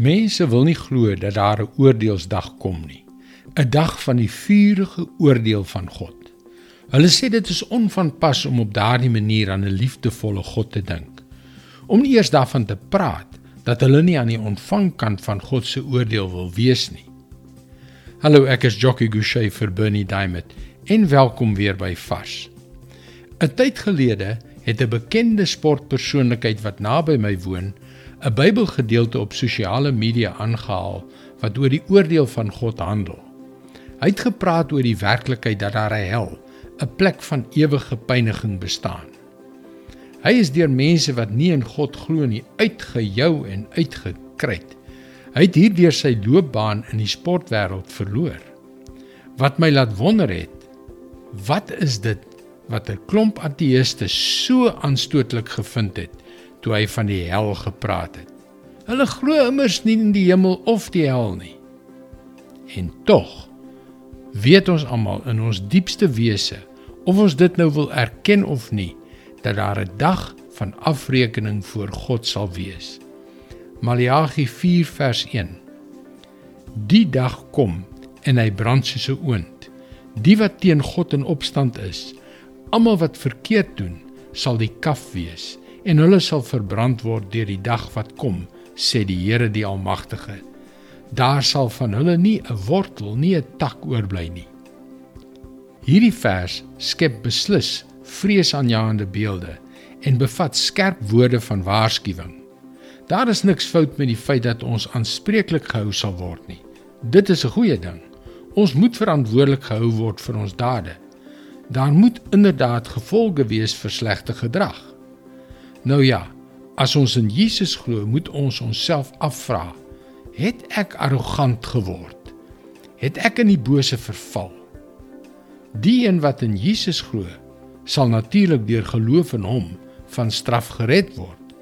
Mense wil nie glo dat daar 'n oordeelsdag kom nie. 'n Dag van die vurige oordeel van God. Hulle sê dit is onvanpas om op daardie manier aan 'n liefdevolle God te dink. Om nie eers daarvan te praat dat hulle nie aan die ontvangkant van God se oordeel wil wees nie. Hallo, ek is Jockey Gouchee vir Bernie Diamond en welkom weer by Vars. 'n Tyd gelede het 'n bekende sportpersoonlikheid wat naby my woon, 'n Bybelgedeelte op sosiale media aangehaal wat oor die oordeel van God handel. Hy het gepraat oor die werklikheid dat daar 'n hel, 'n plek van ewige pyniging bestaan. Hy is deur mense wat nie in God glo nie uitgejou en uitgekry. Hy het hierdeur sy loopbaan in die sportwêreld verloor. Wat my laat wonder het, wat is dit wat 'n klomp ateëste so aanstootlik gevind het toe hy van die hel gepraat het. Hulle glo immers nie in die hemel of die hel nie. En tog weet ons almal in ons diepste wese of ons dit nou wil erken of nie dat daar 'n dag van afrekening voor God sal wees. Maleagi 4 vers 1. Die dag kom en hy brand soos 'n oond. Die wat teen God in opstand is, almal wat verkeerd doen, sal die kaf wees en hulle sal verbrand word deur die dag wat kom, sê die Here die Almagtige. Daar sal van hulle nie 'n wortel, nie 'n tak oorbly nie. Hierdie vers skep beslis vreesaanjaende beelde en bevat skerp woorde van waarskuwing. Daar is niks fout met die feit dat ons aanspreeklik gehou sal word nie. Dit is 'n goeie ding. Ons moet verantwoordelik gehou word vir ons dade. Daar moet inderdaad gevolge wees vir slegte gedrag. Nou ja, as ons in Jesus glo, moet ons onsself afvra: Het ek arrogant geword? Het ek in die bose verval? Die een wat in Jesus glo, sal natuurlik deur geloof in hom van straf gered word.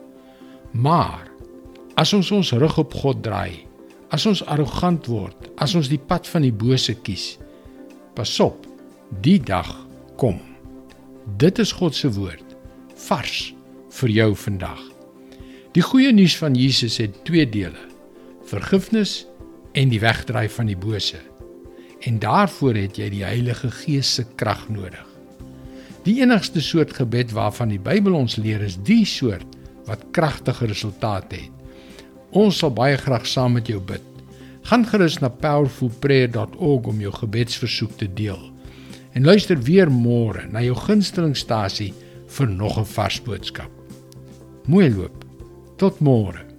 Maar as ons ons rug op God draai, as ons arrogant word, as ons die pad van die bose kies, pas op, die dag kom. Dit is God se woord, vars vir jou vandag. Die goeie nuus van Jesus het twee dele: vergifnis en die wegdraai van die bose. En daarvoor het jy die Heilige Gees se krag nodig. Die enigste soort gebed waarvan die Bybel ons leer is die soort wat kragtige resultate het. Ons sal baie graag saam met jou bid. Gaan gerus na powerfulprayer.org om jou gebedsversoek te deel. En luister weer môre na jou gunstelingstasie vir nog 'n vars Moeiloop. Tot morgen.